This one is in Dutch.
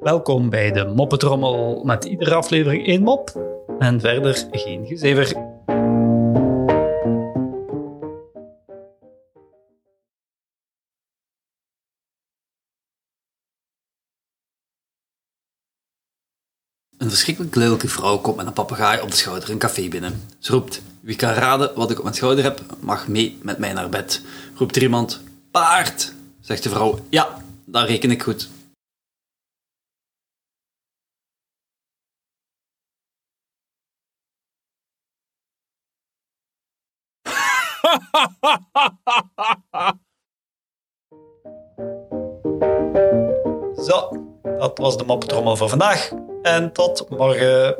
Welkom bij de Moppetrommel met iedere aflevering één mop en verder geen gezever. Een verschrikkelijk lelijke vrouw komt met een papegaai op de schouder een café binnen. Ze roept, wie kan raden wat ik op mijn schouder heb, mag mee met mij naar bed. Roept er iemand, paard! Zegt de vrouw, ja, dat reken ik goed. Zo, dat was de Moppetrommel voor vandaag. En tot morgen.